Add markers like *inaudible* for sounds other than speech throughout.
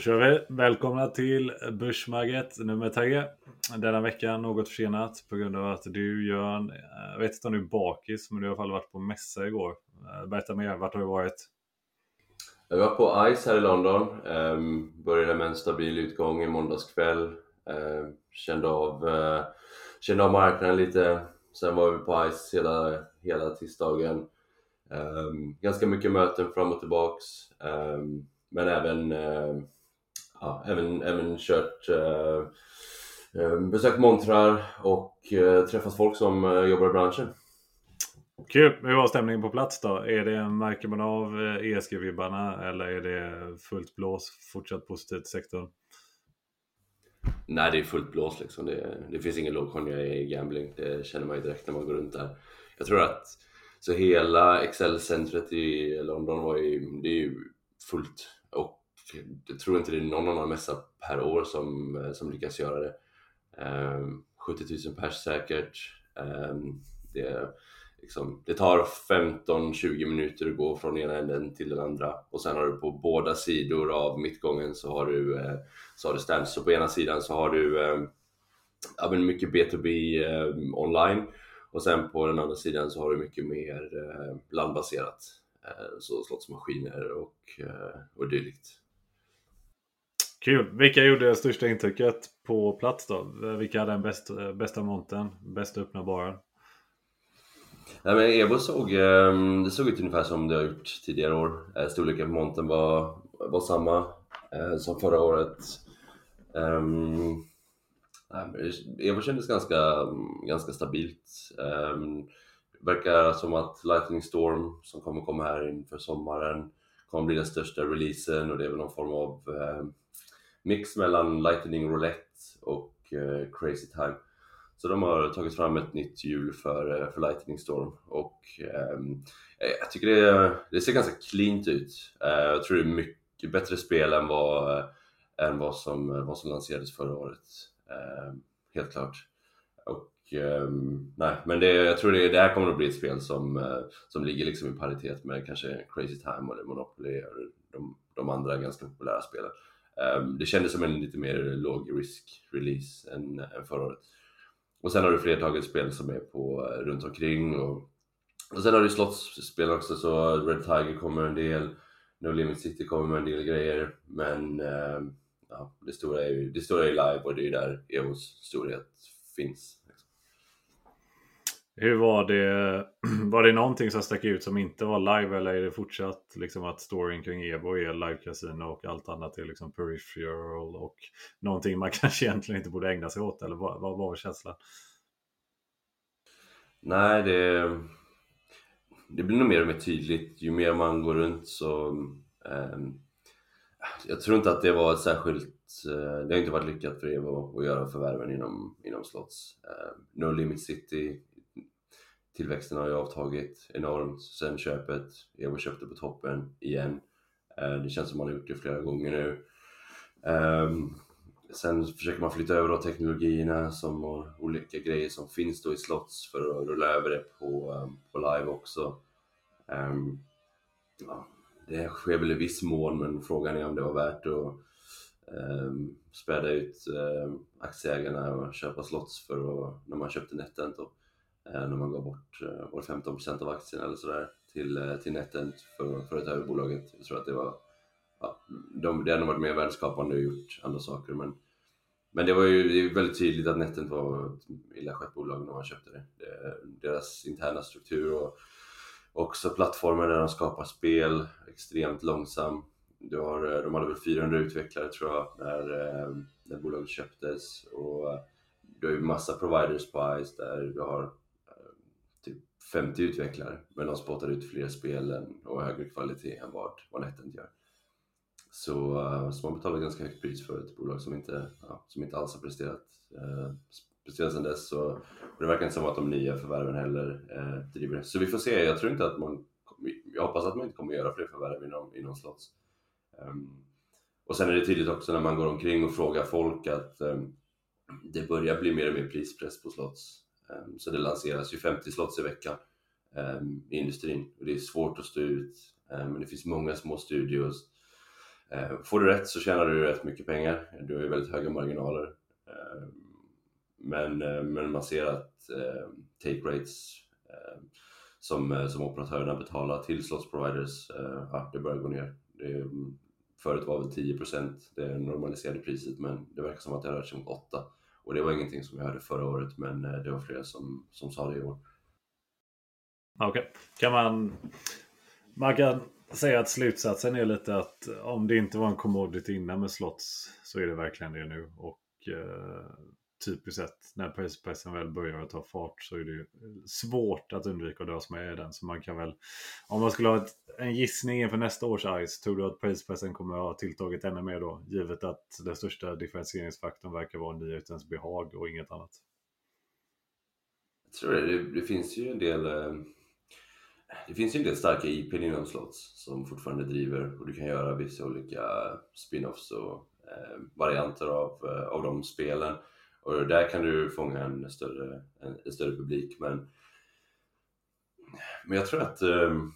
Då kör vi. Välkomna till Börsmagget nummer 3. Denna vecka något försenat på grund av att du Jörn, jag vet inte om du är bakis, men du har i alla fall varit på mässa igår. Eh, berätta mer, vart har du varit? Jag var på ICE här i London. Um, började med en stabil utgång i måndags kväll. Ehm, kände, av, uh, kände av marknaden lite. Sen var vi på ICE hela, hela tisdagen. Um, ganska mycket möten fram och tillbaks. Um, men även, ja, även, även kört, uh, uh, besökt montrar och uh, träffat folk som jobbar i branschen. Kul! Hur var stämningen på plats då? Är det, märker man av eh, ESG-vibbarna eller är det fullt blås, fortsatt positivt sektorn? Nej, det är fullt blås liksom. Det, det finns ingen lågkonjunktur i gambling. Det känner man ju direkt när man går runt där. Jag tror att så hela Excel-centret i London var ju, det är ju fullt och jag tror inte det är någon annan mässa per år som, eh, som lyckas göra det. Um, 70 000 pers säkert. Um, det, liksom, det tar 15-20 minuter att gå från ena änden till den andra och sen har du på båda sidor av mittgången så har du, eh, så har du stands. Så på ena sidan så har du ehm, ja, men mycket B2B ehm, online och sen på den andra sidan så har du mycket mer eh, landbaserat. Så slottsmaskiner och, och dylikt. Kul! Vilka gjorde största intrycket på plats då? Vilka hade den bäst, bästa monten? Bästa öppna baren? Nej, men Evo såg, ehm, det såg ut ungefär som det har gjort tidigare år. Eh, storleken på monten var, var samma eh, som förra året. Um, Evo kändes ganska, ganska stabilt. Um, verkar som att Lightning Storm som kommer komma här inför sommaren kommer bli den största releasen och det är väl någon form av um, mix mellan Lightning Roulette och eh, Crazy Time. Så de har tagit fram ett nytt hjul för, eh, för Lightning Storm och ehm, eh, jag tycker det, det ser ganska cleant ut. Eh, jag tror det är mycket bättre spel än vad, eh, än vad, som, vad som lanserades förra året. Eh, helt klart. Och ehm, nej, men det, jag tror det, det här kommer att bli ett spel som, som ligger liksom i paritet med kanske Crazy Time eller Monopoly och de, de andra ganska populära spelen. Ehm, det kändes som en lite mer låg risk release än, än förra året. Och sen har du flertalet spel som är på eh, runt omkring och, och sen har du slottsspel också så Red Tiger kommer en del, No Limit City kommer med en del grejer men ehm, ja, det, stora är ju, det stora är live och det är ju där EOS storhet finns. Hur var det? *clears throat* Var det någonting som stack ut som inte var live eller är det fortsatt liksom att storyn kring EBO är live casino och allt annat är liksom peripheral och någonting man *laughs* kanske egentligen inte borde ägna sig åt eller vad, vad var känslan? Nej, det, det blir nog mer och mer tydligt ju mer man går runt så eh, jag tror inte att det var ett särskilt, eh, det har inte varit lyckat för Evo att göra förvärven inom, inom slots. Uh, no Limit City tillväxten har ju avtagit enormt sen köpet. Evo köpte på toppen igen. Eh, det känns som man har gjort det flera gånger nu. Ehm, sen försöker man flytta över då teknologierna som olika grejer som finns då i slots för att rulla över det på, ehm, på live också. Ehm, ja, det sker väl i viss mån men frågan är om det var värt att späda ut aktieägarna och köpa slots för att, när man köpte NetEnt då. Eh, när man gav bort eh, var 15% av aktierna eller sådär till, eh, till Netent för, för att ta över bolaget. Jag tror att det var, ja, de, det hade nog varit mer värdeskapande och gjort andra saker men, men det var ju det är väldigt tydligt att Netent var ett illa skött bolag när man köpte det. det. Deras interna struktur och också plattformen där de skapar spel extremt långsam. Du har, de hade väl 400 utvecklare tror jag när, när bolaget köptes och du har ju massa providers på Ice där du har 50 utvecklare men de spottar ut fler spel och högre kvalitet än vad, vad Netent gör. Så, eh, så man betalar ganska högt pris för ett bolag som inte, ja, som inte alls har presterat, eh, Speciellt sedan dess. Så, och det verkar inte som att de nya förvärven heller eh, driver det. Så vi får se, jag tror inte att man, jag hoppas att man inte kommer göra fler förvärv inom, inom slots. Um, och sen är det tydligt också när man går omkring och frågar folk att um, det börjar bli mer och mer prispress på slots. Ehm, så det lanseras ju 50 slots i veckan ehm, i industrin och det är svårt att stå ut. Ehm, men det finns många små studios. Får du rätt så tjänar du rätt mycket pengar. Du har ju väldigt höga marginaler. Men, eh, men man ser att take rates som, eh, som operatörerna betalar till slotsproviders, eh, ja, det börjar gå ner. Det, mm, förut var väl 10% det normaliserade priset men det verkar som att det har rört sig mot 8%. Och det var ingenting som jag hörde förra året men eh, det var flera som, som sa det i år. Okej, okay. kan man... Man kan säga att slutsatsen är lite att eh, om det inte var en commodity innan med slots så är det verkligen det nu. Och eh, typiskt sett när prispressen väl börjar ta fart så är det svårt att undvika att dras med i den. Så man kan väl, om man skulle ha ett, en gissning inför nästa års ICE, tror du att prispressen kommer att ha tilltagit ännu mer då? Givet att den största differentieringsfaktorn verkar vara nyhetens behag och inget annat. Jag tror det, det, det finns ju en del eh, det finns ju en del starka IP inom slots som fortfarande driver och du kan göra vissa olika spin-offs och eh, varianter av, eh, av de spelen. Och där kan du fånga en större, en, en större publik. Men, men jag tror att ehm,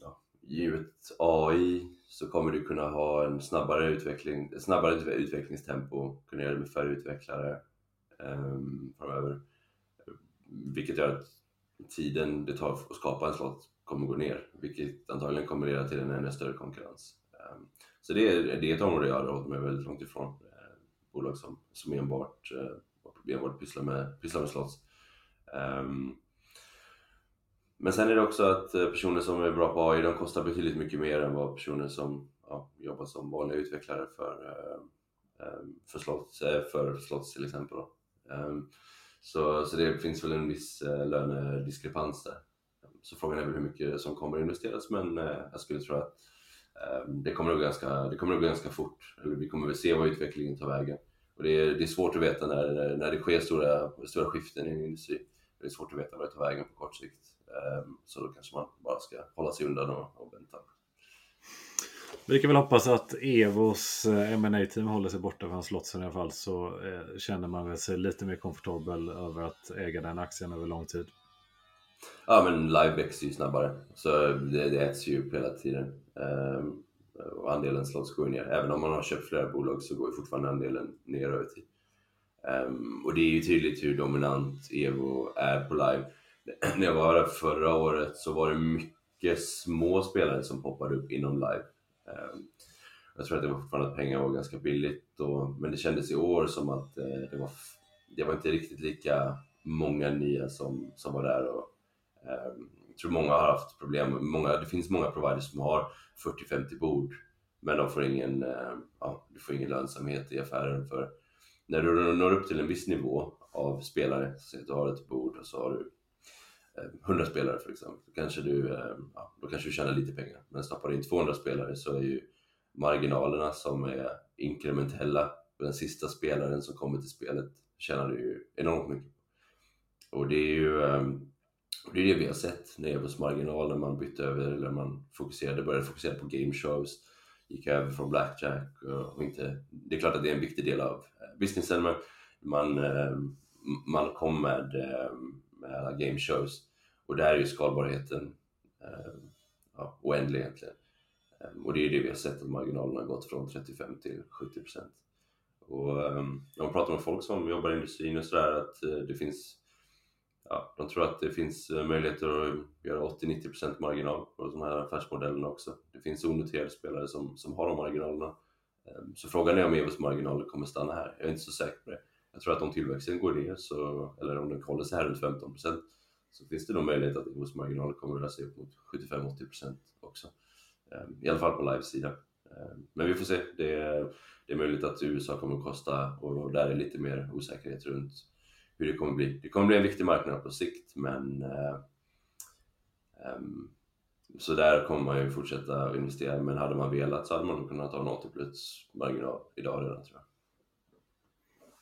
ja, givet AI så kommer du kunna ha en snabbare utveckling, snabbare utvecklingstempo, kunna göra det med färre utvecklare um, framöver. Vilket gör att tiden det tar att skapa en slott kommer gå ner, vilket antagligen kommer leda till en ännu större konkurrens. Um, så det är, det är ett område jag har hållit mig väldigt långt ifrån bolag som, som enbart, eh, enbart pysslar med, pysslar med slots. Um, men sen är det också att eh, personer som är bra på AI, de kostar betydligt mycket mer än vad personer som ja, jobbar som vanliga utvecklare för, eh, ehm, för, slots, eh, för slots till exempel. Um, så, så det finns väl en viss eh, lönediskrepans där. Så frågan är väl hur mycket som kommer att investeras men jag skulle tro att det kommer nog ganska, det kommer nog ganska fort. Eller vi kommer väl se vad utvecklingen tar vägen. Och det, är, det är svårt att veta när, när det sker stora, stora skiften i en industri. Det är svårt att veta vad det tar vägen på kort sikt. Ehm, så då kanske man bara ska hålla sig undan och, och vänta. Vi kan väl hoppas att Evos eh, ma team håller sig borta från slotsen i alla fall så eh, känner man väl sig lite mer komfortabel över att äga den aktien över lång tid. Ja men live växer ju snabbare så det, det äts ju upp hela tiden. Ehm, och andelen slots går ner. Även om man har köpt flera bolag så går ju fortfarande andelen ner över tid. Um, och det är ju tydligt hur dominant Evo är på live. *clears throat* När jag var där förra året så var det mycket små spelare som poppade upp inom live. Um, jag tror att det var fortfarande att pengar var ganska billigt, och, men det kändes i år som att eh, det, var, det var inte riktigt lika många nya som, som var där och ehm, tror många har haft problem. Många, det finns många providers som har 40-50 bord men de får ingen, eh, ja, du får ingen lönsamhet i affären för när du når upp till en viss nivå av spelare, så att du har ett bord och så har du eh, 100 spelare för exempel, då kanske du, eh, ja, då kanske du tjänar lite pengar. Men stoppar du in 200 spelare så är ju marginalerna som är inkrementella för den sista spelaren som kommer till spelet tjänar du ju enormt mycket. Och det är ju det, är det vi har sett när Evos marginal när man bytte över eller man fokuserade, började fokusera på game shows gick över från blackjack och inte... Det är klart att det är en viktig del av eh, businessen men man, eh, man kom med, eh, med alla game shows och där är ju skalbarheten ja, oändlig egentligen. Och det är det vi har sett att marginalerna har gått från 35 till 70 Och När man pratar med folk som jobbar i industrin och sådär att det finns ja, de tror att det finns eh, möjligheter att göra 80-90% marginal på de här affärsmodellerna också. Det finns onoterade spelare som, som har de marginalerna. Ehm, så frågan är om Evos marginaler kommer stanna här. Jag är inte så säker på det. Jag tror att om tillväxten går ner, så, eller om den håller sig här runt 15% så finns det nog möjlighet att Evos marginaler kommer att röra sig upp mot 75-80% också. Ehm, I alla fall på livesidan. Ehm, men vi får se. Det är, det är möjligt att USA kommer att kosta och där är lite mer osäkerhet runt hur det kommer bli. Det kommer bli en viktig marknad på sikt men eh, um, så där kommer man ju fortsätta investera men hade man velat så hade man kunnat ha en 80 plus marginal idag redan tror jag.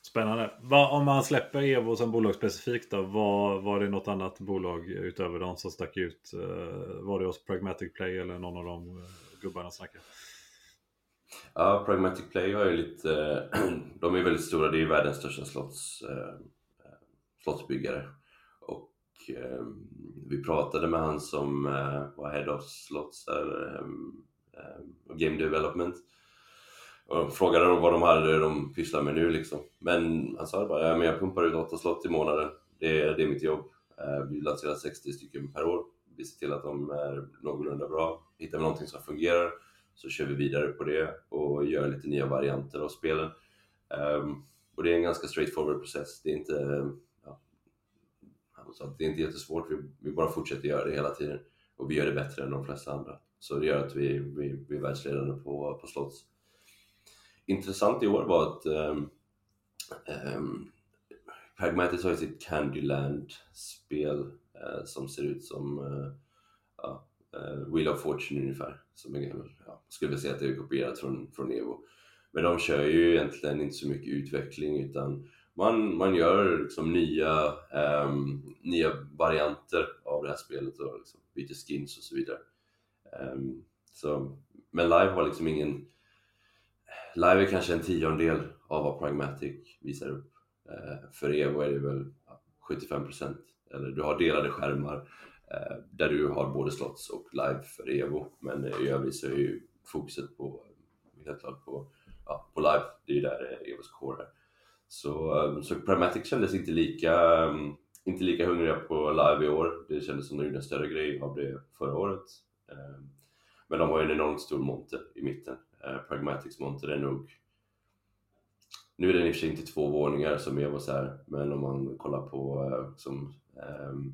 Spännande. Om man släpper Evo som bolag specifikt då, var, var det något annat bolag utöver de som stack ut? Eh, var det hos Pragmatic Play eller någon av de eh, gubbarna snackade? Ja, Pragmatic Play har ju lite, *clears throat* de är väldigt stora, det är ju världens största slotts slottsbyggare. Och eh, vi pratade med han som eh, var Head of Slots där, eh, Game Development. Och frågade dem vad de hade de pysslar med nu liksom. Men han sa bara, ja, men jag pumpar ut 8 slott i månaden. Det är, det är mitt jobb. Eh, vi lanserar 60 stycken per år. Vi ser till att de är någorlunda bra. Hittar vi någonting som fungerar så kör vi vidare på det och gör lite nya varianter av spelen. Um, och det är en ganska straightforward process. Det är inte så att det är inte jättesvårt, vi, vi bara fortsätter göra det hela tiden. Och vi gör det bättre än de flesta andra. Så det gör att vi, vi, vi är världsledande på, på slots. Intressant i år var att ehm, ehm, um, um, Pragmatis har ju sitt Candyland-spel uh, som ser ut som uh, uh, Wheel of Fortune ungefär. Som är, ja, skulle vilja säga att det är kopierat från, från Evo. Men de kör ju egentligen inte så mycket utveckling utan man, man gör liksom nya, um, nya varianter av det här spelet och liksom byter skins och så vidare. Um, så, men live har liksom ingen... Live är kanske en tiondel av vad Pragmatic visar upp. Uh, för Evo är det väl 75% eller du har delade skärmar uh, där du har både slots och live för Evo men i övrigt så är ju fokuset på, helt klart på, ja, på live, det är ju där Evos core är. Så, eh, så Pragmatic kändes inte lika, mm, inte lika hungriga på live i år. Det kändes som de gjorde en större grej av det förra året. Eh, men de har ju en enormt stor monter i mitten. Eh, Pragmatics monter är nog nu är den i och för sig inte två våningar som jag var så här, men om man kollar på som, um,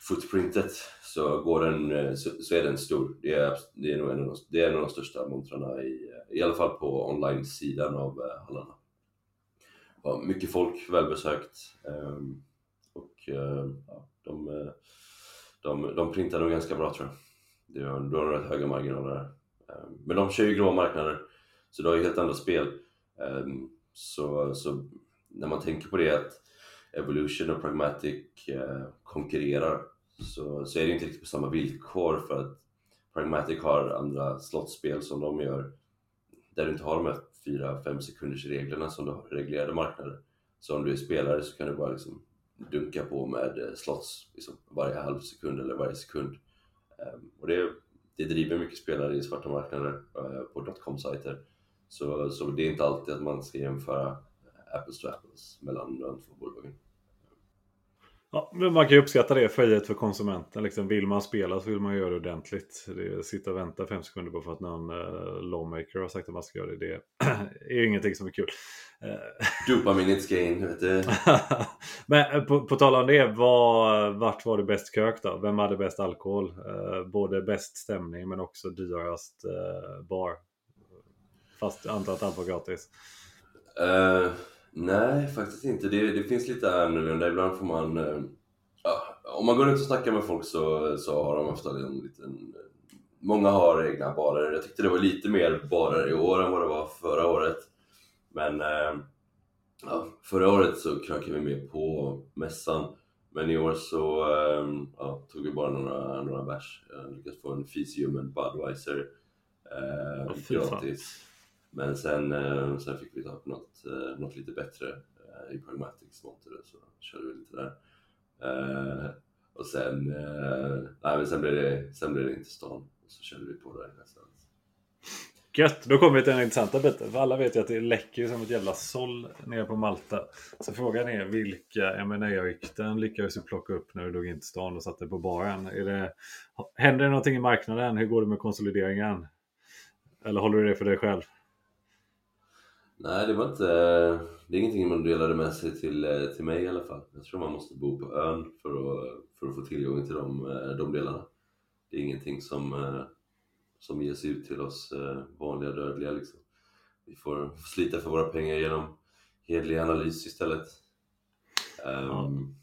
footprintet så, går den, så, så, är den stor. Det är, det är nog en av de, det är en av de största montrarna i, i alla fall på online-sidan av hallarna ja, mycket folk, välbesökt. Ehm, och eh, ja, de, eh, de, de printar nog ganska bra tror jag. Du har, du har rätt höga marginaler där. Ehm, men de kör ju grå marknader, så du har ju helt andra spel. Ehm, så, så när man tänker på det att Evolution och Pragmatic eh, konkurrerar så, så är det ju inte riktigt på samma villkor för att Pragmatic har andra slottspel som de gör där du inte har de här 4-5 sekunders reglerna som du har i reglerade marknader. Så om du är spelare så kan du bara liksom dunka på med eh, slots liksom varje halv sekund eller varje sekund. Ehm, och det, det driver mycket spelare i svarta marknader eh, på dotcom-sajter. Så, så det är inte alltid att man ska jämföra apples to apples mellan de två bolagen. Ja, men man kan ju uppskatta det, frihet för konsumenten. Liksom, vill man spela så vill man göra det ordentligt. Det, sitta och vänta fem sekunder på för att någon uh, lawmaker har sagt att man ska göra det. Det *clears throat* är ju ingenting som är kul. *laughs* Dopaminet gain, vet du. *laughs* men eh, på, på tal om det, var, vart var det bäst kök då? Vem hade bäst alkohol? Uh, både bäst stämning men också dyrast uh, bar. Fast jag antar att allt var gratis. Uh, Nej, faktiskt inte. Det, det finns lite annorlunda. Ibland får man... Eh, ja, om man går runt och snackar med folk så, så har de ofta en liten... Många har egna barer. Jag tyckte det var lite mer barer i år än vad det var förra året. Men eh, ja, förra året så krökade vi med på mässan. Men i år så eh, ja, tog vi bara några, några bärs. Jag lyckades få en Fisium och en Budweiser eh, gratis. Men sen, eh, sen fick vi ta upp något, eh, något lite bättre eh, i Pragmatics monter så körde vi lite där. Eh, och sen, eh, nej men sen blev det, sen blev det inte stan. Så körde vi på där nästan. Gött! Då kommer vi till den intressanta biten. För alla vet ju att det läcker som ett jävla såll nere på Malta. Så frågan är vilka M&A-rykten lyckades du plocka upp när du drog in till stan och satte på baren? Är det, händer det någonting i marknaden? Hur går det med konsolideringen? Eller håller du det för dig själv? Nej, det var inte... Det är ingenting man delade med sig till, eh, till mig i alla fall. Jag tror man måste bo på ön för att, för att få tillgång till de, eh, de delarna. Det är ingenting som, eh, som ges ut till oss vanliga dödliga liksom. Vi får slita för våra pengar genom hedlig analys istället. Um,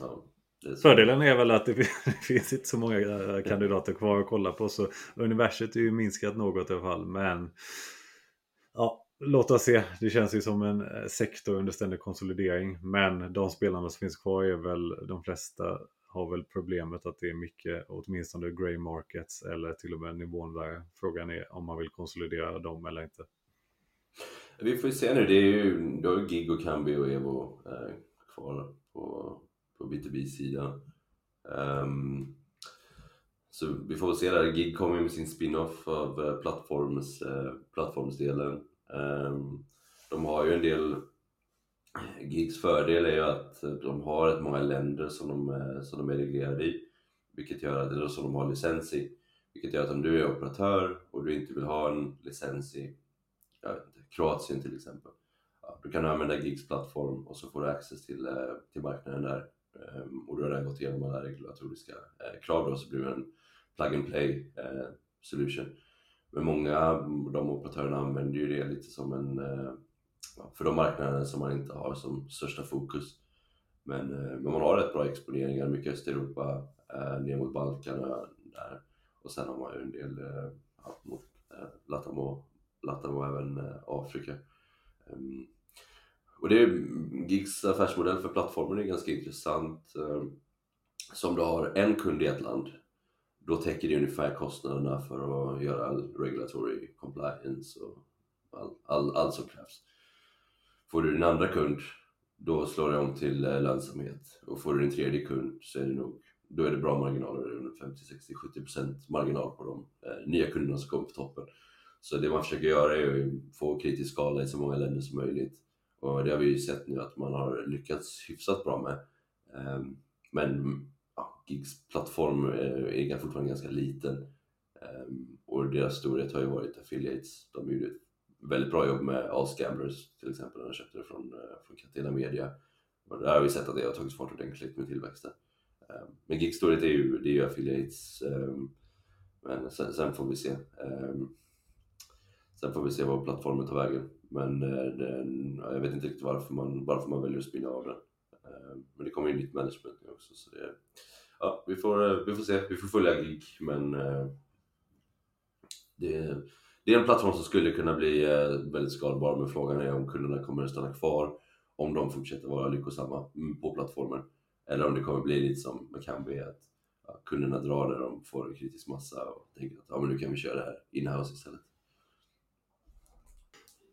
ja. Ja, Fördelen är väl att det *laughs* finns inte så många kandidater kvar att kolla på så universet är ju minskat något i alla fall men ja, Låt oss se. Det känns ju som en eh, sektor under ständig konsolidering. Men de spelarna som finns kvar är väl de flesta har väl problemet att det är mycket, åtminstone grey markets eller till och med nivån där. Frågan är om man vill konsolidera dem eller inte. Vi får ju se nu. Det är ju, du har ju Gig och Kambi och Evo eh, kvar på, på B2B-sidan. Um, ehm, så vi får väl se där. Gig kommer med sin spin-off av eh, plattforms, eh, plattformsdelen Ehm, de har ju en del Gigs fördel är ju att de har rätt många länder som de, eh, som de är reglerade i, vilket gör att, eller som de har licens i. Vilket gör att om du är operatör och du inte vill ha en licens i jag vet inte, Kroatien till exempel, ja, då kan du använda Gigs plattform och så får du access till, eh, till marknaden där. Ehm, och du har redan gått igenom alla regulatoriska eh, krav då, så blir det en plug and play solution. Men många av de operatörerna använder ju det lite som en, eh, för de marknader som man inte har som största fokus. Men, eh, men man har rätt bra exponeringar, mycket Östeuropa, eh, ner mot Balkan där. Och sen har man ju en del ja, mot Latam och, Latam och även Afrika. Ehm, och det är Gigs affärsmodell för plattformen är ganska intressant. Ehm, som du har en kund i ett land då täcker det ungefär kostnaderna för att göra all regulatory compliance och allt all, all som krävs. Får du din andra kund, då slår det om till eh, lönsamhet. Och får du din tredje kund så är det nog då är det bra marginaler, 50, 60, 70% marginal på de eh, nya kunderna som kommer på toppen. Så det man försöker göra är att få kritisk skala i så många länder som möjligt. Och det har vi ju sett nu att man har lyckats hyfsat bra med. Eh, men Gigs plattform eh, är fortfarande ganska liten ehm, och deras storhet har ju varit affiliates. De gjorde ett väldigt bra jobb med All Scammers till exempel när de köpte det från, eh, från Catena Media. Och där har vi sett att det har tagit fart ordentligt med tillväxten. Ehm, men Gigs storhet är ju, det är ju affiliates. Ehm, men sen, sen, får vi se. Sen får vi se vad plattformen tar vägen. Men eh, den, jag vet inte riktigt varför man, varför man väljer att spinna av den. Men det kommer ju nytt management nu också så det, ja, vi, får, eh, vi får se. Vi får följa GIG men eh, det, det är en plattform som skulle kunna bli eh, väldigt skalbar men frågan är om kunderna kommer att stanna kvar om de fortsätter vara lyckosamma på plattformen eller om det kommer bli lite som med Kambi att ja, kunderna drar när de får en kritisk massa och tänker att ja, men nu kan vi köra det här inhouse istället.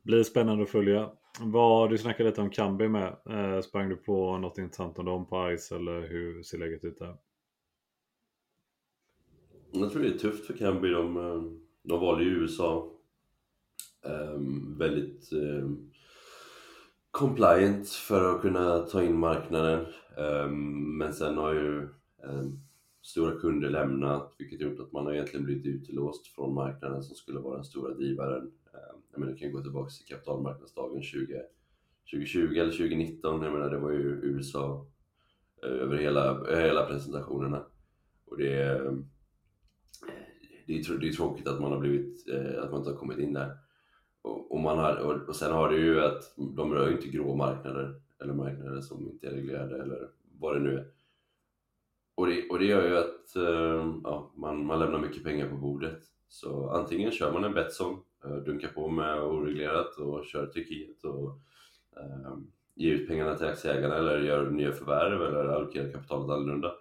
Blir spännande att följa. Vad, du snackade lite om Kambi med. Eh, sprang du på något intressant om dem på Ice eller hur ser läget ut där? Jag tror det är tufft för Kambi. De, eh, de valde ju USA. Um, väldigt um, compliant för att kunna ta in marknaden. Um, men sen har ju um, stora kunder lämnat, vilket gjort att man har egentligen blivit utelåst från marknaden som skulle vara den stora drivaren. Um, jag menar, du kan gå tillbaka till kapitalmarknadsdagen 20, 2020 eller 2019, jag menar det var ju USA uh, eh, över hela, hela presentationerna. Och det det är, det är tråkigt att man har blivit, eh, att man inte har kommit in där. Och, och, man har, och, och sen har det ju att de rör ju inte grå marknader eller marknader som inte är reglerade eller vad det nu är. Och det, och det gör ju att eh, ja, man, man lämnar mycket pengar på bordet. Så antingen kör man en Betsson, eh, dunkar på med oreglerat och kör Turkiet och eh, ger ut pengarna till aktieägarna eller gör nya förvärv eller allokerar kapitalet annorlunda.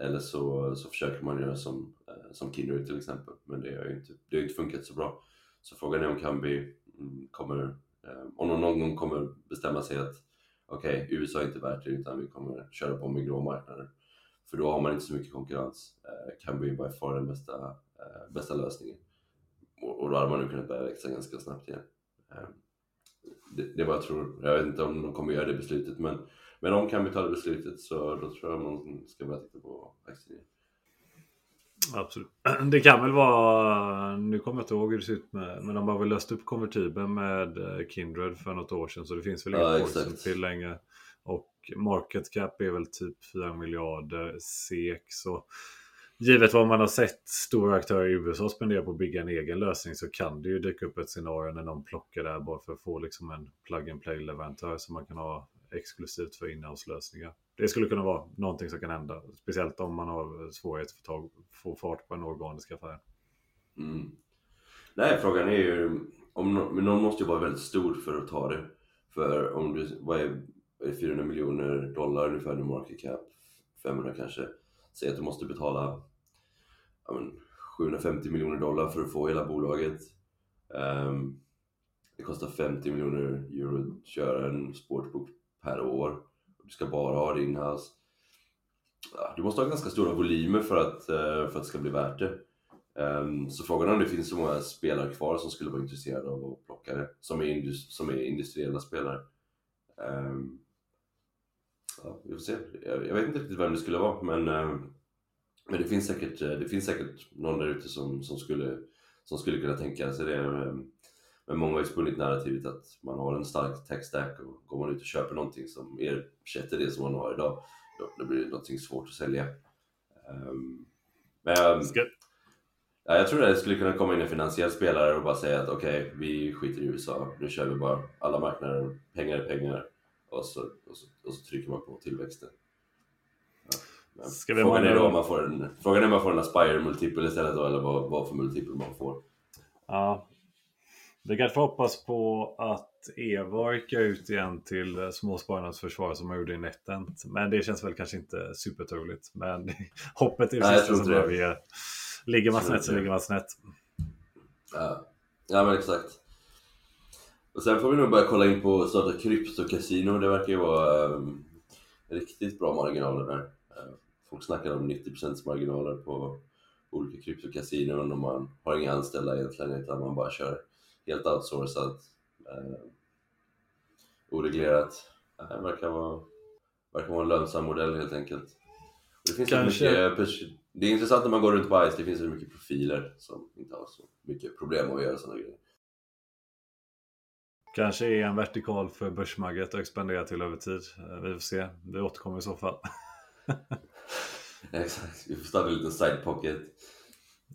Eller så, så försöker man göra som, eh, som Kindred till exempel, men det har ju inte, det har inte funkat så bra. Så frågan är om Kambi mm, kommer, eh, om de någon gång kommer bestämma sig att okej, okay, USA är inte värt det utan vi kommer köra på med grå marknader. För då har man inte så mycket konkurrens. Kambi är by far den bästa, eh, bästa lösningen. Och, då hade man nu kunnat börja växa ganska snabbt igen. Det, det är vad jag tror. Jag vet inte om de kommer göra det beslutet men, men om Kambi tar det beslutet så då tror jag man ska börja titta på aktier. Absolut. *clears throat* Det kan väl vara, nu kommer jag inte ihåg hur det ser ut med, men de har väl löst upp konvertibeln med eh, Kindred för något år sedan så det finns väl inget ja, som till länge. Och market cap är väl typ 4 miljarder SEK. Så givet vad man har sett stora aktörer i USA spendera på att bygga en egen lösning så kan det ju dyka upp ett scenario när någon plockar där bara för att få liksom en plug and play leverantör som man kan ha exklusivt för inhouse-lösningar. Det skulle kunna vara någonting som kan hända. Speciellt om man har svårighet att få fart på en organisk affär. Mm. Nej, frågan är ju... Om någon, men någon måste ju vara väldigt stor för att ta det. För om du... Vad är, är 400 miljoner dollar ungefär i market cap? 500 kanske. Säg att du måste betala ja, men, 750 miljoner dollar för att få hela bolaget. Um, det kostar 50 miljoner euro att köra en sportbok per år. Du ska bara ha det inhouse. Du måste ha ganska stora volymer för att, eh, för att det ska bli värt det. Ehm, så frågan är om det finns så många spelare kvar som skulle vara intresserade av att plocka det, som är, som är industriella spelare. Ehm, ja, vi får se. Jag vet inte riktigt vem det skulle vara, men, eh, men det, finns säkert, eh, det finns säkert någon där ute som, som, skulle, som skulle kunna tänka sig det. Ehm, men många har ju spunnit narrativet att man har en stark tech-stack och går man ut och köper någonting som ersätter det som man har idag, då, blir det någonting svårt att sälja. Um, men ja, jag tror att det skulle kunna komma in en finansiell spelare och bara säga att okej, okay, vi skiter i USA, nu kör vi bara alla marknader, pengar är pengar och så, och så, och så trycker man på tillväxten. Ja. frågan, är då om man får en, frågan är om man får en Aspire multipel istället då, eller vad, vad för multipel man får. Ja, vi kan hoppas på att Eva rycker ut igen till småspararnas försvar som man gjorde i Netent. Men det känns väl kanske inte supertroligt. Men *laughs* hoppet är det sista som överger. Ligger man snett så ligger man snett. Ja. ja, men exakt. Och sen får vi nog börja kolla in på starta kryptokasino. Det verkar ju vara um, riktigt bra marginaler där. Uh, folk snackar om 90% marginaler på olika kryptokasinon och man har inga anställda egentligen utan man bara kör helt outsourcat. Eh, oreglerat. Det verkar vara, verkar vara en lönsam modell helt enkelt. Det, finns Kanske. mycket, det är intressant när man går runt på ICE, det finns så mycket profiler som inte har så mycket problem att göra sådana grejer. Kanske är en vertikal för börsmagget att expandera till över tid. Eh, vi får se, vi återkommer i så fall. *laughs* Exakt, vi får starta en liten side pocket.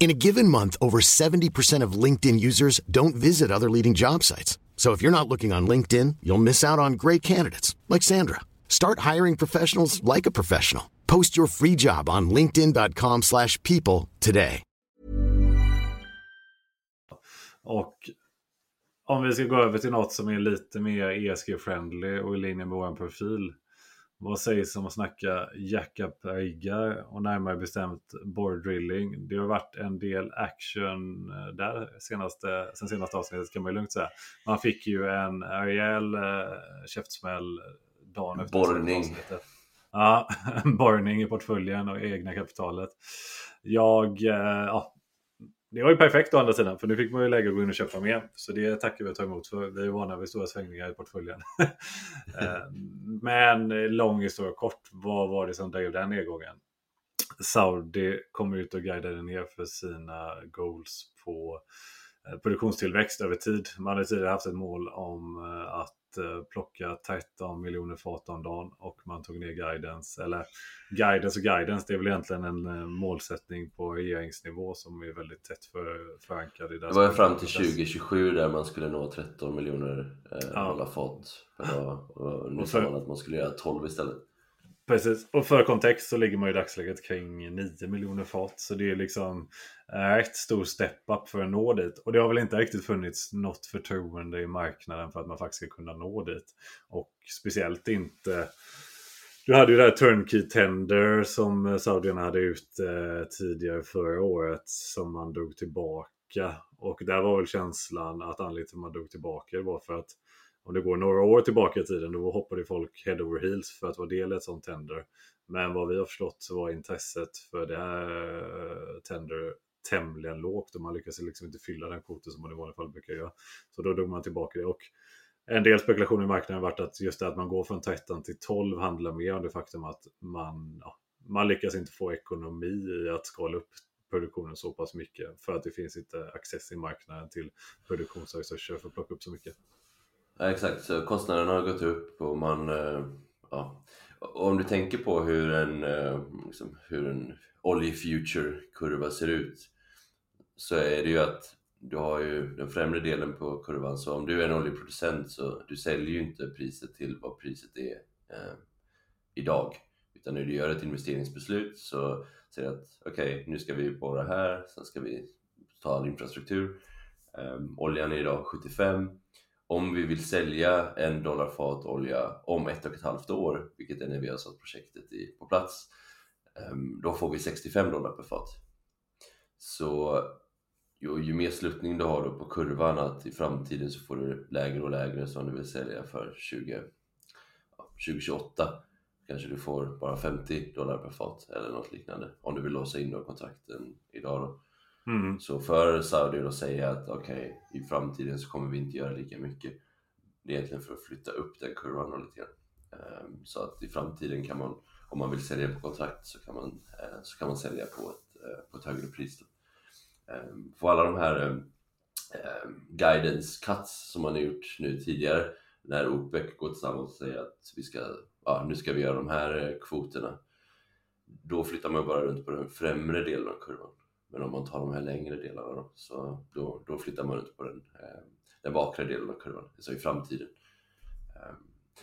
In a given month, over 70% of LinkedIn users don't visit other leading job sites. So if you're not looking on LinkedIn, you'll miss out on great candidates like Sandra. Start hiring professionals like a professional. Post your free job on linkedin.com/people today. Och om vi ska gå över till något som är lite mer ESG-friendly och i linje med vår profil. Vad sägs om att snacka jackup-riggar och närmare bestämt board drilling? Det har varit en del action eh, där senaste, sen senaste avsnittet kan man ju lugnt säga. Man fick ju en rejäl eh, käftsmäll dagen efter Borrning. avsnittet. Ja, *laughs* borrning i portföljen och egna kapitalet. Jag, eh, ja, det var ju perfekt å andra sidan, för nu fick man ju läge att gå in och köpa mer. Så det tackar vi och tar emot, för vi är vana vid stora svängningar i portföljen. *laughs* Eh, men eh, lång historia kort, vad var det som drev den nedgången? Saudi kom ut och guidade ner för sina goals på eh, produktionstillväxt över tid. Man hade tidigare haft ett mål om att plocka 13 miljoner fat om dagen och man tog ner guidance, eller guidance och guidance, det är väl egentligen en eh, målsättning på regeringsnivå som är väldigt tätt för, förankrad i Det var ju fram till dess- 2027 där man skulle nå 13 miljoner eh, Ja. fat per dag. Och nu sa man att man skulle göra 12 istället. Precis, och för kontext så ligger man i dagsläget kring 9 miljoner fat. Så det är liksom eh, ett stor step-up för att nå dit. Och det har väl inte riktigt funnits något förtroende i marknaden för att man faktiskt ska kunna nå dit. Och speciellt inte... Du hade ju det här Turnkey Tender som eh, saudierna hade ut eh, tidigare förra året som man drog tillbaka. Och där var väl känslan att anledningen till att man drog tillbaka det var för att om det går några år tillbaka i tiden då hoppade folk head over heels för att vara del i ett sånt tender. Men vad vi har förstått så var intresset för det här eh, tender tämligen lågt och man lyckades liksom inte fylla den kvoten som man i vanliga fall brukar göra. Så då drog man tillbaka det. Och en del spekulation i marknaden har varit att just det att man går från 13 till 12 handlar mer om det faktum att man, ja, man lyckas inte få ekonomi i att skala upp produktionen så pass mycket för att det finns inte access i marknaden till produktionsresurser för att plocka upp så mycket. Ja, exakt, så kostnaderna har gått upp och man... eh, Ja. Och Om du tänker på hur en, eh, liksom, hur en oljefuture-kurva ser ut så är det ju att du har ju den främre delen på kurvan så om du är en oljeproducent så du säljer ju inte priset till vad priset är eh, idag utan när du gör ett investeringsbeslut så säger du att okej, nu ska vi borra här, sen ska vi ta all infrastruktur. Eh, oljan är idag 75 om vi vill sälja en dollar fat olja om ett och ett halvt år, vilket är när vi har satt projektet i, på plats, ehm, då får vi 65 dollar per fat. Så ju, ju mer sluttning du har då på kurvan att i framtiden så får du lägre och lägre som du vill sälja för 20, 2028 kanske du får bara 50 dollar per fat eller något liknande om du vill låsa in då kontrakten idag då. Mm. Så för Saudi att säga att okej, i framtiden så kommer vi inte göra lika mycket. Det är egentligen för att flytta upp den kurvan lite grann. Ehm, så att i framtiden kan man, om man vill sälja på kontrakt så kan man, eh, så kan man sälja på ett, eh, på ett högre pris. Då. Ehm, för alla de här ehm, guidance cuts som man har gjort nu tidigare när OPEC går tillsammans och säger att vi ska, ja, nu ska vi göra de här eh, kvoterna. Då flyttar man bara runt på den främre delen av kurvan. Men om man tar de här längre delarna då, så då, då flyttar man runt på den, eh, den bakre delen av kurvan, alltså i framtiden. Eh,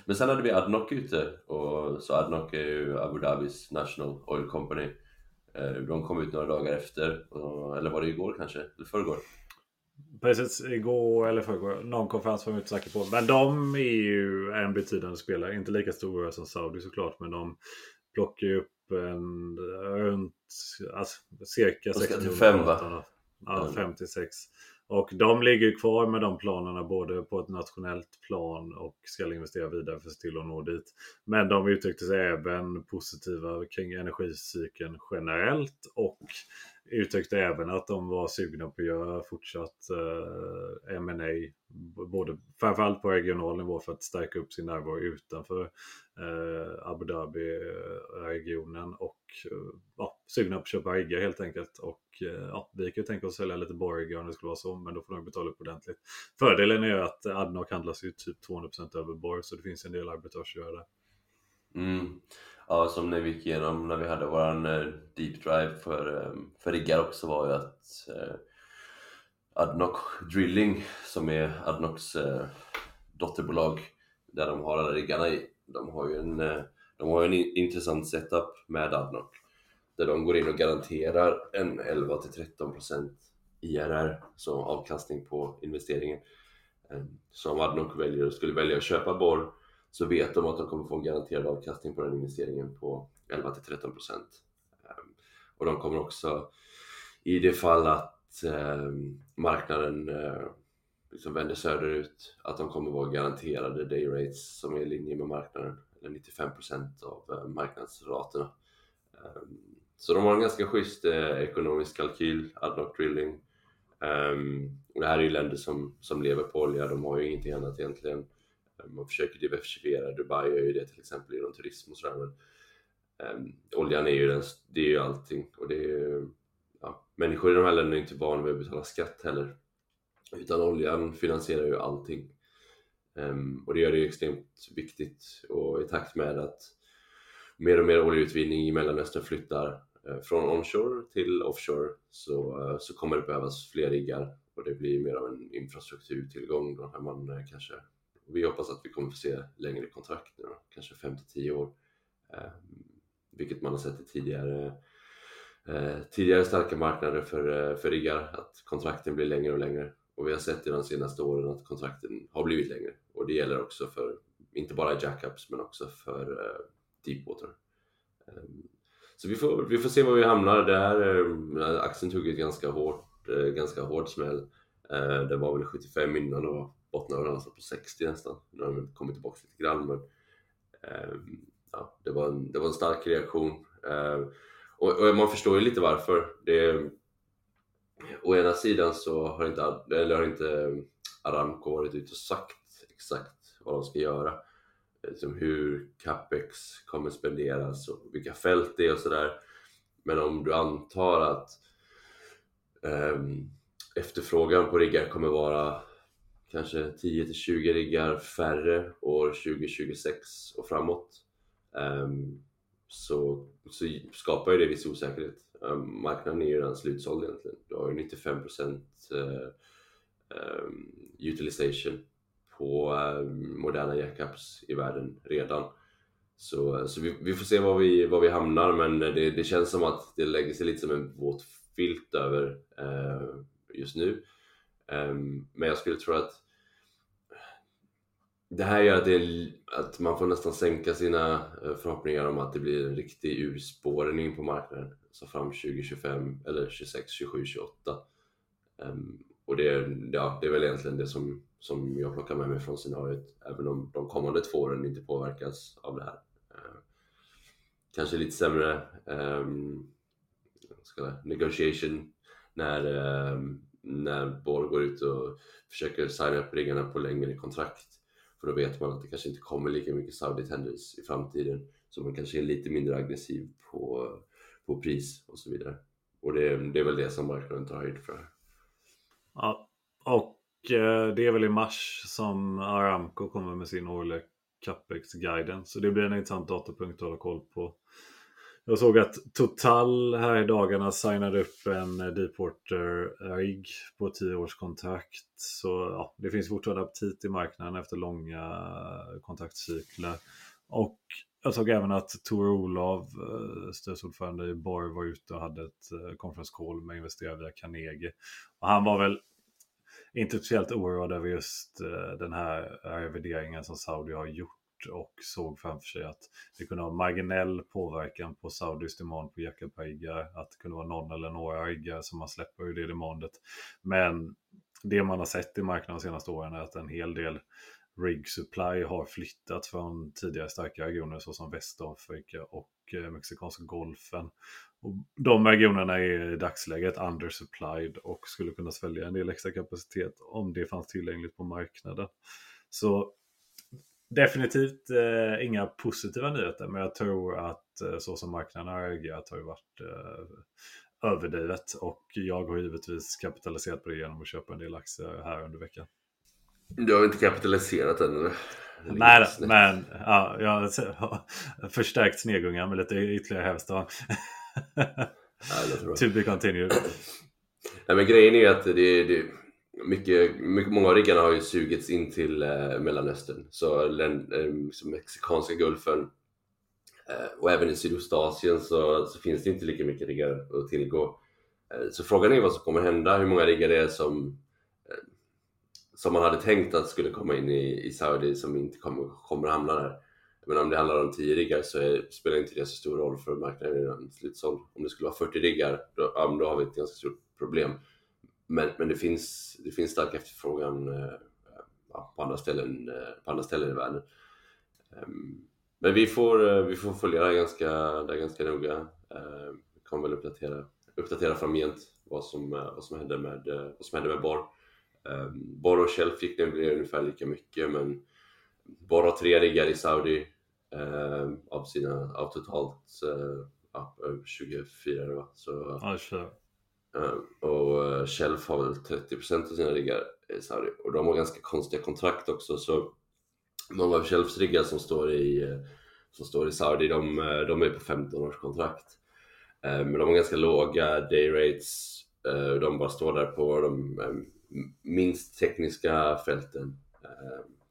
men sen hade vi Adnoc ute, och, så Adnoc är ju Abu Dhabis National Oil Company. Eh, de kom ut några dagar efter, och, eller var det igår kanske? Eller förrgår? Precis, igår eller förrgår. Någon konferens var jag inte säker på. Men de är ju en betydande spelare. Inte lika stora som Saudi såklart. Men de plockar ju upp en runt alltså, cirka De ska 6 till miljoner fem, va? ton. Ja, Mm. 56. Och de ligger kvar med de planerna både på ett nationellt plan och ska investera vidare för att se till att nå dit. Men de uttryckte sig även positiva kring energicykeln generellt och uttryckte även att de var sugna på att göra fortsatt eh, M&A både framförallt på regional nivå för att stärka upp sin närvaro utanför eh, Abu Dhabi-regionen och eh, ja, sugna på att köpa riggar helt enkelt. Och eh, ja, vi kan ju tänka oss att sälja lite borgar om det skulle vara så, men då får de betala upp ordentligt. Fördelen är ju att Adnoc handlas ju typ 200% över borg, så det finns en del arbitrage att göra där. Mm. Ja, som när vi gick igenom när vi hade våran eh, deep drive för, ehm, för riggar också var ju att eh, Adnoc Drilling som är Adnocs eh, dotterbolag där de har alla riggarna i. De har ju en, eh, de har en intressant setup med Adnoc där de går in och garanterar en 11 13% IRR, så avkastning på investeringen. Ehm, så om Adnoc väljer, skulle välja att köpa borr så vet de att de kommer få en garanterad avkastning på den investeringen på 11 13% ehm, Och de kommer också, i det fall att ehm, marknaden eh, liksom vänder söderut, att de kommer vara garanterade day rates som är i linje med marknaden, eller 95% av eh, marknadsraterna. Ehm, så de har en ganska schysst eh, ekonomisk kalkyl, Adnoc Drilling. och det här är ju länder som, som lever på olja, de har ju ingenting annat egentligen Eh, man försöker typ diversifiera, Dubai gör ju det till exempel inom turism och sådär men um, oljan är ju, den, det är ju allting. Och det är ju, ja, människor i de här länderna är inte vana vid att betala skatt heller. Utan oljan finansierar ju allting. Um, och det gör det ju extremt viktigt och i takt med att mer och mer oljeutvinning i Mellanöstern flyttar uh, från onshore till offshore så, uh, så kommer det behövas fler riggar. Och det blir mer av en infrastrukturtillgång då när man kanske vi hoppas att vi kommer få se längre kontrakt nu då, kanske 5-10 år. Eh, vilket man har sett i tidigare, eh, tidigare starka marknader för, eh, för riggar, att kontrakten blir längre och längre. Och vi har sett i de senaste åren att kontrakten har blivit längre. Och det gäller också för, inte bara jackups, men också för eh, deepwater. Ehm, så vi får, vi får se var vi hamnar. Där, eh, tog ett ganska hårt, eh, ganska hård smäll. Eh, det var väl 75 innan och när väl alltså på 60 nästan. Nu har de kommit tillbaka lite grann men eh, ja, det, var en, det var en stark reaktion. Eh, och, och, man förstår ju lite varför. Det, å ena sidan så har inte, eller har inte Aramco varit ute och sagt exakt vad de ska göra. Liksom hur capex kommer spenderas och vilka fält det är och sådär. Men om du antar att eh, efterfrågan på riggar kommer vara kanske 10 20 riggar färre år 2026 och framåt um, så, så skapar ju det viss osäkerhet. Um, marknaden är ju redan slutsåld egentligen. Du har ju 95% uh, um, utilization på uh, moderna jackups i världen redan. Så, så vi, vi, får se var vi, var vi hamnar men det, det, känns som att det lägger sig lite som en våt filt över uh, just nu. Um, men jag skulle tro att det här gör att, det, att man får nästan sänka sina eh, förhoppningar om att det blir en riktig urspårning på marknaden. Så fram 2025 eller 26, 27, 28. Um, och det, ja, det är väl egentligen det som, som jag plockar med mig från scenariot. Även om de kommande två åren inte påverkas av det här. Uh, kanske lite sämre um, ska negotiation när, um, när Borg går ut och försöker signa upp riggarna på längre kontrakt. För då vet man att det kanske inte kommer lika mycket Saudi Tenders i framtiden. Så man kanske är lite mindre aggressiv på, på pris och så vidare. Och det, det är väl det som marknaden tar höjd för. Ja, och eh, det är väl i mars som Aramco kommer med sin årliga capex guidance. Så det blir en intressant datapunkt att hålla koll på. Jag såg att Total här i dagarna signade upp en Deepwater rigg på 10 års kontrakt. Så ja, det finns fortfarande aptit i marknaden efter långa kontraktcykler. Och jag såg även att Tor Olav, eh, styrelseordförande i Borg, var ute och hade ett eh, conference call med investerare via Carnegie. Och han var väl inte speciellt oroad över just eh, den här revideringen som Saudi har gjort och såg framför sig att det kunde ha marginell påverkan på Saudis demand på jackarpiggar. Att det kunde vara någon eller några riggar som man släpper ur det demandet. Men det man har sett i marknaden de senaste åren är att en hel del Rig Supply har flyttat från tidigare starka regioner såsom Västafrika och eh, Mexikanska golfen. Och de regionerna är i dagsläget undersupplied och skulle kunna svälja en del extra kapacitet om det fanns tillgängligt på marknaden. Så definitivt eh, inga positiva nyheter, men jag tror att eh, så som marknaden har reagerat har ju varit eh, överdrivet och jag har givetvis kapitaliserat på det genom att köpa en del aktier här under veckan. Du har inte kapitaliserat än eller? Nej, men ja, jag har förstärkt snegungar med lite ytterligare hävstång. to be continued. Nej, men grejen är att det, det mycket, mycket, många av riggarna har ju sugits in till eh, Mellanöstern. Så län, eh, liksom mexikanska gulfen eh, och även i Sydostasien så, så finns det inte lika mycket riggar att tillgå. Eh, så frågan är vad som kommer hända, hur många riggar det är som eh, som man hade tänkt att skulle komma in i, i Saudi som inte kommer, kommer hamna där. Men om det handlar om 10 riggar så är, spelar inte det så stor roll för marknaden är slutsåld. Om det skulle vara 40 riggar, då, ja, då har vi ett ganska stort problem. Men, men det, finns, det finns stark efterfrågan eh, ja, på, andra ställen, eh, på andra ställen i världen. Um, men vi får, eh, vi får följa det här ganska, det här ganska noga. Uh, vi kommer väl uppdatera, uppdatera framgent vad som, eh, vad som hände med, eh, vad som hände med Bar. Um, ehm, Borr och Shell fick det ungefär lika mycket men Borr har tre riggar i Saudi uh, av, sina, av totalt uh, ja, 24 va? Så, ja, sure. uh, Eh, och eh, Shelf har väl 30% av sina riggar i Saudi. Och de har ganska konstiga kontrakt också så många av Shelfs riggar som står i, eh, som står i Saudi de, de är på 15 års kontrakt. Men de har ganska låga day rates, de bara står där på de minst tekniska fälten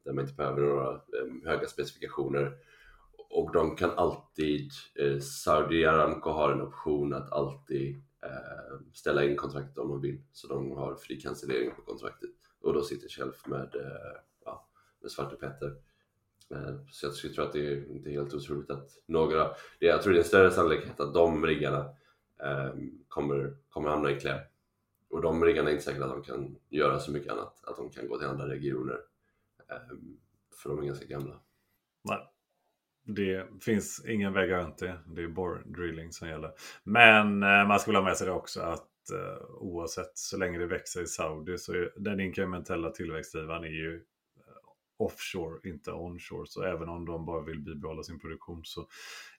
där man inte behöver några höga specifikationer. Och de kan alltid, Saudi Aramco har en option att alltid Eh, ställa in kontraktet om de vill så de har fri cancellering på kontraktet och då sitter Shelf med, eh, ja, med Svarte Petter. Eh, så jag skulle tro att det är inte helt otroligt att några, jag tror det är en större sannolikhet att de riggarna kommer, kommer hamna i kläm och de riggarna är inte säkert att de kan göra så mycket annat, att de kan gå till andra regioner. För de är ganska gamla. Nej, det finns ingen väg runt det. Det är bore drilling som gäller. Men eh, man ska väl ha med sig det också att eh, oavsett så länge det växer i Saudi så är den inkrementella tillväxtdrivaren är ju eh, offshore, inte onshore. Så även om de bara vill bibehålla sin produktion så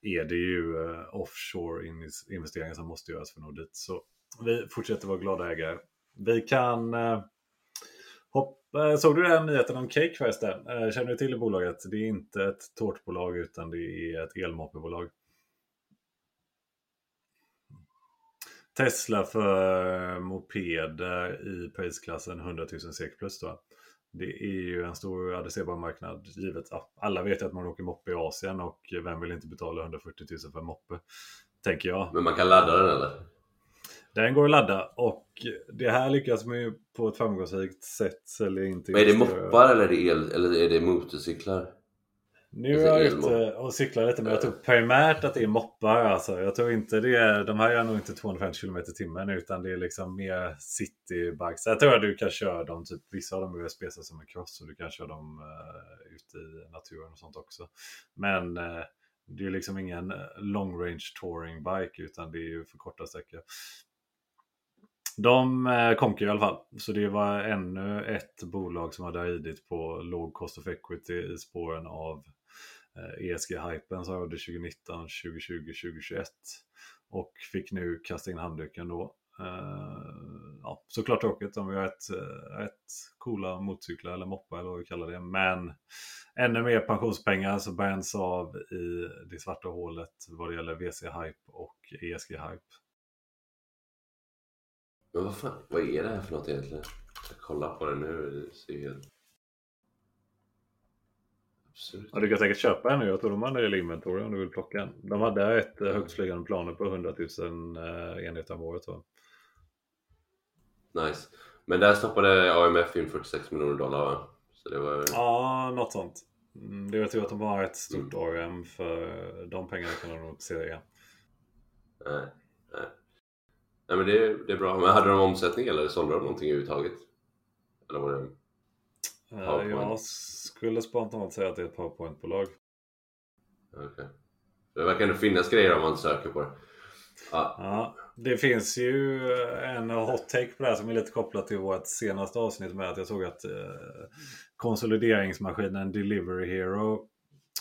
är det ju offshore investeringar som måste göras för att nå dit. Så vi fortsätter vara glada ägare. Vi kan Hopp, eh, såg du den nyheten om Cake förresten? Eh, känner du till bolaget? Det är inte ett tårtbolag utan det är ett elmoppebolag. Tesla för eh, mopeder i prisklassen 100 000 SEK plus då. Det är ju en stor adresserbar marknad givet alla vet att man åker moppe i Asien och vem vill inte betala 140 000 för en moppe? Tänker jag. Men man kan ladda den eller? Den går att ladda och det här lyckas man ju på ett framgångsrikt sätt eller inte. Men är det moppar eller är det, el, eller är det motorcyklar? Nu är jag ute och cyklar lite men jag tror primärt att det är moppar alltså. Jag tror inte det är, de här är nog inte 250 km i timmen utan det är liksom mer citybikes. Jag tror att du kan köra dem, typ vissa av dem är USB som en cross och du kan köra dem uh, ute i naturen och sånt också. Men uh, det är liksom ingen long range touring bike utan det är ju för korta sträckor. De eh, i alla fall. Så det var ännu ett bolag som hade ridit på låg cost of equity i spåren av eh, ESG-hypen som rådde 2019, 2020, 2021. Och fick nu kasta in handduken då. Eh, ja, såklart tråkigt om vi har ett, eh, ett coola motorcyklar eller moppar eller vad vi kallar det. Men ännu mer pensionspengar så bränns av i det svarta hålet vad det gäller VC-hype och ESG-hype. Men vad fan, vad är det här för något egentligen? Jag kollar på det nu. Det ser helt... Absurt. Ja, du kan säkert köpa en nu. Jag tror de har en del inventory om du vill plocka en. De hade ett mm. högstflygande planer på 100 000 eh, enheter om året. Va? Nice. Men där stoppade AMF in 46 miljoner dollar va? Så det var... Ja, något sånt. Mm, det är tur att de har ett stort mm. AM för de pengarna kan de nog inte se igen. Nej, nej. Men det, det är bra. Men hade de omsättning eller sålde de någonting överhuvudtaget? Eller var det? PowerPoint? Jag skulle spontant säga att det är ett PowerPoint-bolag. Okej. Okay. Det verkar ändå finnas grejer om man söker på det. Ja. ja. det finns ju en hot take på det här som är lite kopplat till vårt senaste avsnitt med att jag såg att eh, konsolideringsmaskinen Delivery Hero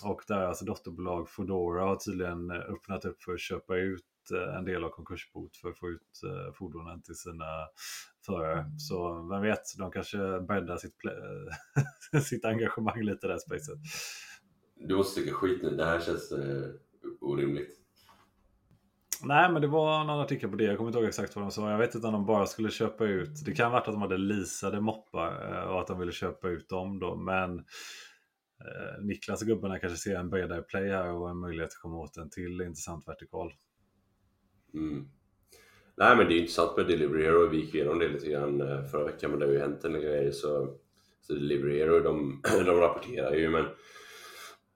och deras dotterbolag Foodora har tydligen öppnat upp för att köpa ut eh, en del av konkursbot för att få ut eh, fordonen till sina förare. Så vem vet, de kanske breddar sitt, *laughs* sitt engagemang lite i det här spacet. Du måste tycka skit nu, det här känns eh, orimligt. Nej, men det var en artikel på det. Jag kommer inte ihåg exakt vad de sa. Jag vet inte om de bara skulle köpa ut. Det kan vara att de hade leasade moppar och att de ville köpa ut dem då. Men eh, Niklas och gubbarna kanske ser en bredare play här och en möjlighet att komma åt en till intressant vertikal. Mm. Nej, men det är intressant med Delivery Hero. Vi gick igenom det lite grann eh, förra veckan, men det har ju hänt en grej. Så, så Delivery Hero, de, *clears throat* de rapporterar ju, men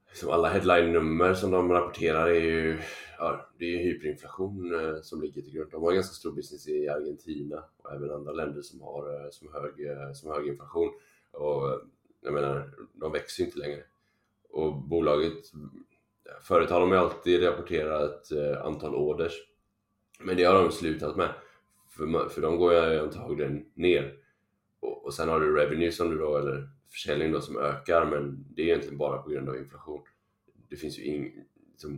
liksom alla headline-nummer som de rapporterar är ju ja, det är hyperinflation eh, som ligger till grund. De har ganska stor business i Argentina och även andra länder som har eh, som hög, som hög inflation. Och jag menar, de växer ju inte längre. Och bolaget, företag har de ju alltid rapporterat antal orders. Men det har de slutat med. För, för de går ju antagligen ner. Och, och sen har du revenue som du då, eller försäljning då som ökar men det är egentligen bara på grund av inflation. Det finns ju ing,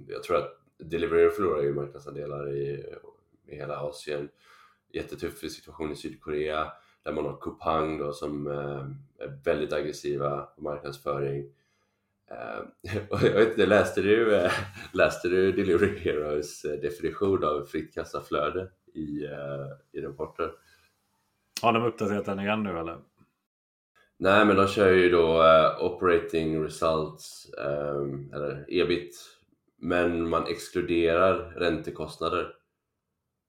jag tror att Delivery förlorar ju marknadsandelar i, i hela Asien. Jättetuff situation i Sydkorea där man har Kupang då som eh, är väldigt aggressiva på marknadsföring. Eh, *laughs* jag vet inte, läste du, eh, läste du Delivery Heroes eh, definition av fritt kassaflöde i, i rapporten? Har de uppdaterat den igen nu eller? Nej, men de kör ju då uh, operating results, um, eller ebit, men man exkluderar räntekostnader.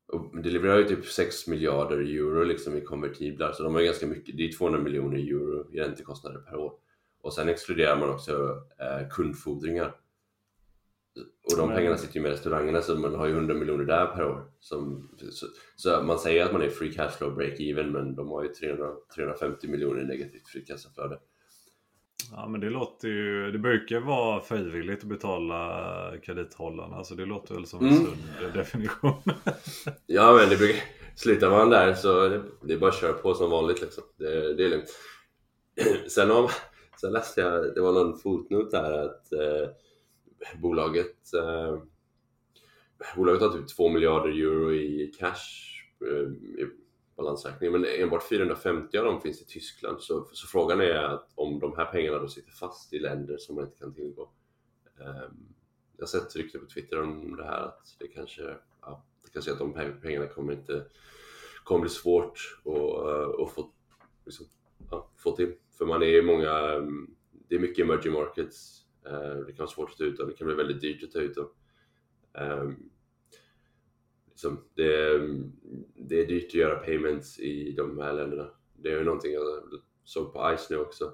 Och Delivery har ju typ 6 miljarder euro liksom i konvertiblar, så de har ju ganska mycket, det är 200 miljoner euro i räntekostnader per år. Och sen exkluderar man också uh, kundfordringar. Och de pengarna sitter ju med restaurangerna så man har ju 100 miljoner där per år. Som, så, så, man säger att man är free cash flow break even men de har ju 300, 350 miljoner negativt free kassaflöde. Ja men det låter ju, det brukar vara frivilligt att betala kredithållarna så det låter väl som en mm. sund definition. *laughs* ja men det brukar, slutar man där så det, det är bara att köra på som vanligt liksom. Det, det är lugnt. *clears throat* Sen, om, sen läste jag, det var någon fotnot där att eh, bolaget eh, Bolaget har typ 2 miljarder euro i cash eh, i balansräkningen men enbart 450 av dem finns i Tyskland så, så frågan är att om de här pengarna då sitter fast i länder som man inte kan tillgå. Eh, jag har sett rykten på Twitter om det här att det kanske, ja, det kanske är att de här pengarna kommer inte kommer bli svårt att, uh, att få, liksom, ja, få till. För man är många, det är mycket emerging markets eh, det kan vara svårt att ta ut dem, det kan bli väldigt dyrt att ta ut dem. Ehm, liksom, det, det är dyrt att göra payments i de här länderna. Det är ju någonting jag såg på ICE nu också.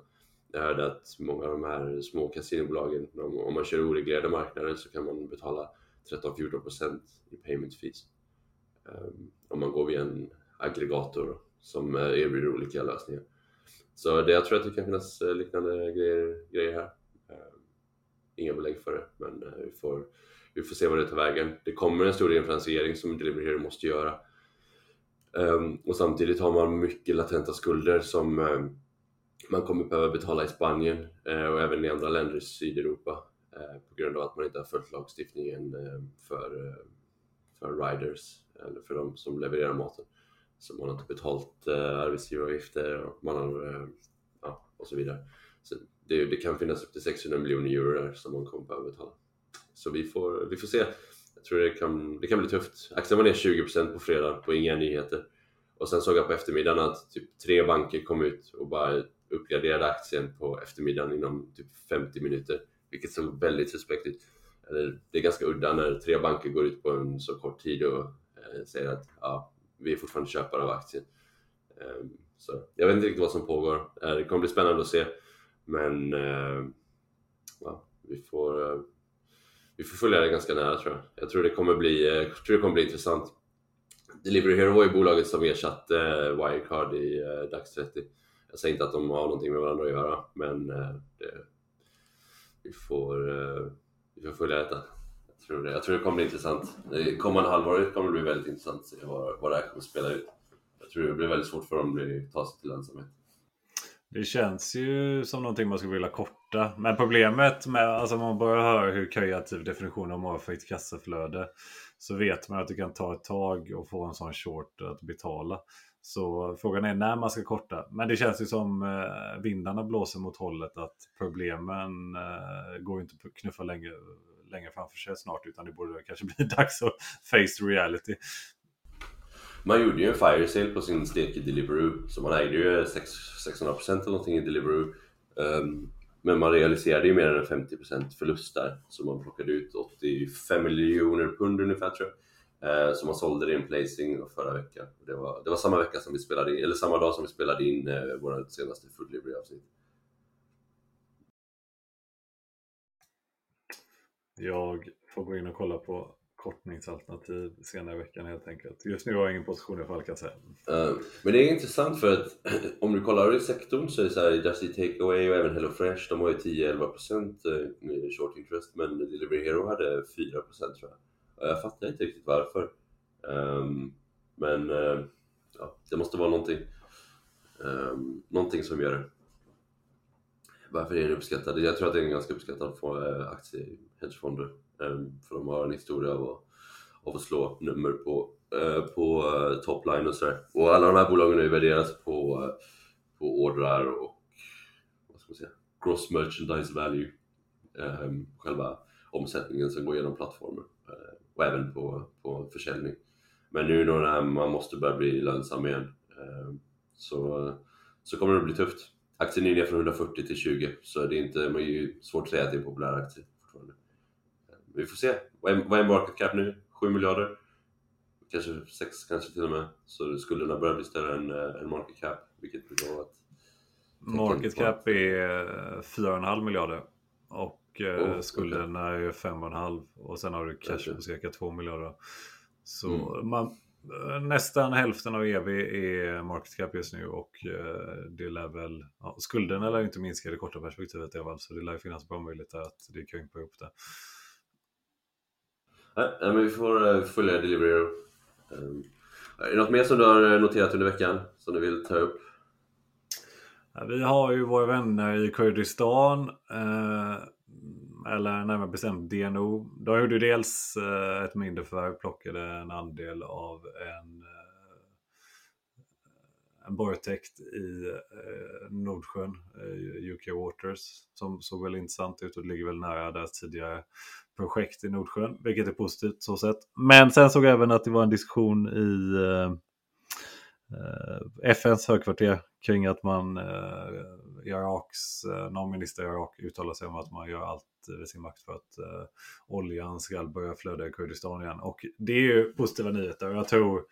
Jag hörde att många av de här små kasinobolagen, om man kör oreglerade marknader så kan man betala 13-14% i payment fees. Ehm, om man går via en aggregator som eh, erbjuder olika lösningar. Så det, jag tror att det kan finnas eh, liknande grejer, grejer här eh, inga belägg för det, men eh, vi får, vi får se vad det tar vägen. Det kommer en stor finansiering som Delivery Hero måste göra. Ehm, och samtidigt har man mycket latenta skulder som man kommer behöva betala i Spanien och även i andra länder i Sydeuropa på grund av att man inte har följt lagstiftningen för, för riders eller för de som levererar maten. Så man har inte betalt eh, arbetsgivaravgifter och man har, eh, ja, och så vidare. Så det, det, kan finnas upp till 600 miljoner euro där som man kommer behöva betala. Så vi får, vi får se. Jag tror det kan, det kan bli tufft. Aktien var ner 20% på fredag på inga nyheter. Och sen såg jag på eftermiddagen att typ tre banker kom ut och bara uppgraderade aktien på eftermiddagen inom typ 50 minuter. Vilket såg väldigt suspekt ut. Eller, det är ganska udda när tre banker går ut på en så kort tid och eh, säger att ja, vi är fortfarande köpare av aktien. Ehm, så jag vet inte riktigt vad som pågår. Eh, det kommer bli spännande att se. Men eh, ja, vi, får, eh, vi får följa det ganska nära tror jag. Jag tror det kommer bli, tror det kommer bli intressant. Delivery Hero var ju bolaget som ersatte Wirecard i DAX 30 Jag säger inte att de har någonting med varandra att göra, men det, vi, får, vi får följa detta. Jag tror, det. jag tror det kommer bli intressant. Kommande halvåret kommer det bli väldigt intressant att se vad, vad det här kommer att spela ut. Jag tror det blir väldigt svårt för dem att ta sig till lönsamhet. Det känns ju som någonting man skulle vilja korta. Men problemet med, alltså om man börjar höra hur kreativ definitionen av har kassaflöde. Så vet man att det kan ta ett tag att få en sån short att betala. Så frågan är när man ska korta. Men det känns ju som eh, vindarna blåser mot hållet att problemen eh, går inte att knuffa längre, längre framför sig snart. Utan det borde kanske *laughs* bli dags att face reality. Man gjorde ju en fire sale på sin stek i Deliveroo, så man ägde ju 600% eller någonting i Deliveroo. Um, men man realiserade ju mer än 50% förlust där, så man plockade ut 85 miljoner pund ungefär tror jag. Uh, så man sålde det i en placing förra veckan. Det var, det var samma vecka som vi spelade in, eller samma dag som vi spelade in uh, vårt senaste Food delivery avsnitt. Jag får gå in och kolla på kortningsalternativ senare i veckan helt enkelt. Just nu har jag ingen position i Falkasä. Uh, eh, men det är intressant för att *clears throat* om du kollar i sektorn så är det så här Just Eat Takeaway och även HelloFresh, de har ju 10-11% eh, short interest men Delivery Hero hade 4% tror jag. Och jag fattar inte riktigt varför. Um, men uh, ja, det måste vara någonting, um, någonting som gör det. Varför är det uppskattat? Jag tror att det är en ganska uppskattad eh, aktie i hedgefonder. Ehm, för de har en historia av att, av att slå nummer på, eh, på eh, topline och sådär. Och alla de här bolagen är värderas på, på ordrar och vad ska man säga, gross merchandise value. Ehm, själva omsättningen som går genom plattformen och även på, på försäljning. Men nu när man måste börja bli lönsam igen ehm, så, så kommer det bli tufft. Aktien är ner från 140 till 20 så det är inte, man är ju svårt att säga att det är en populär aktie fortfarande. Vi får se. Vad är, vad är market cap nu? 7 miljarder? Kanske 6 kanske till och med. Så skulderna börjar bli större än, än eh, market cap. Vilket blir då att Market cap är 4,5 miljarder. Och eh, oh, skulderna okay. är 5,5 och sen har du cash på cirka 2 miljarder. Så mm. man, eh, nästan hälften av EV är market cap just nu och det lär väl, ja, skulderna lär inte minska i det korta perspektivet i alla fall så det lär finnas bra möjligheter att det krympar upp det. Nej, men vi får uh, följa Delivery um, Är det något mer som du har eh, noterat under veckan som du vill ta upp? Ja, vi har ju våra vänner i Kurdistan, eh, eller närmare bestämt DNO. De gjorde dels eh, ett mindre förvärv, plockade en andel av en, eh, en borrtäkt i eh, Nordsjön, eh, UK Waters, som såg väl intressant ut och ligger väl nära deras tidigare projekt i Nordsjön, vilket är positivt så sett. Men sen såg jag även att det var en diskussion i eh, eh FNs högkvarter kring att man, eh, Iraks, eh, någon minister i Irak uttalar sig om att man gör allt vid sin makt för att eh, oljan ska börja flöda i Kurdistan igen. Och det är ju positiva nyheter. Jag tror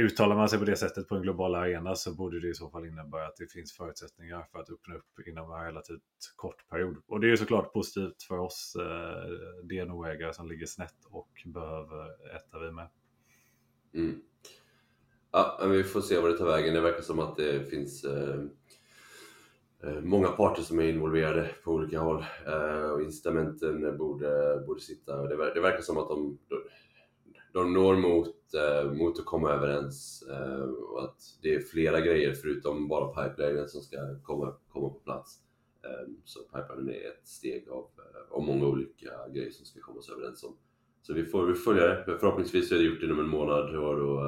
uttalar man sig på det sättet på en global arena så borde det i så fall innebära att det finns förutsättningar för att öppna upp inom en relativt kort period. Och det är ju såklart positivt för oss eh, DNO-ägare som ligger snett och behöver äta vi med. Mm. Ja, vi får se vad det tar vägen. Det verkar som att det finns eh Eh, många parter som är involverade på olika håll eh, och incitamenten borde, borde sitta. Det, det verkar som att de, de når mot, eh, mot att komma överens och att det är flera grejer förutom bara pipelinen som ska komma, komma på plats. Så pipelinen är ett steg av, av många olika grejer som ska komma överens om. Så vi får vi följa det. Förhoppningsvis är det gjort inom en månad och då,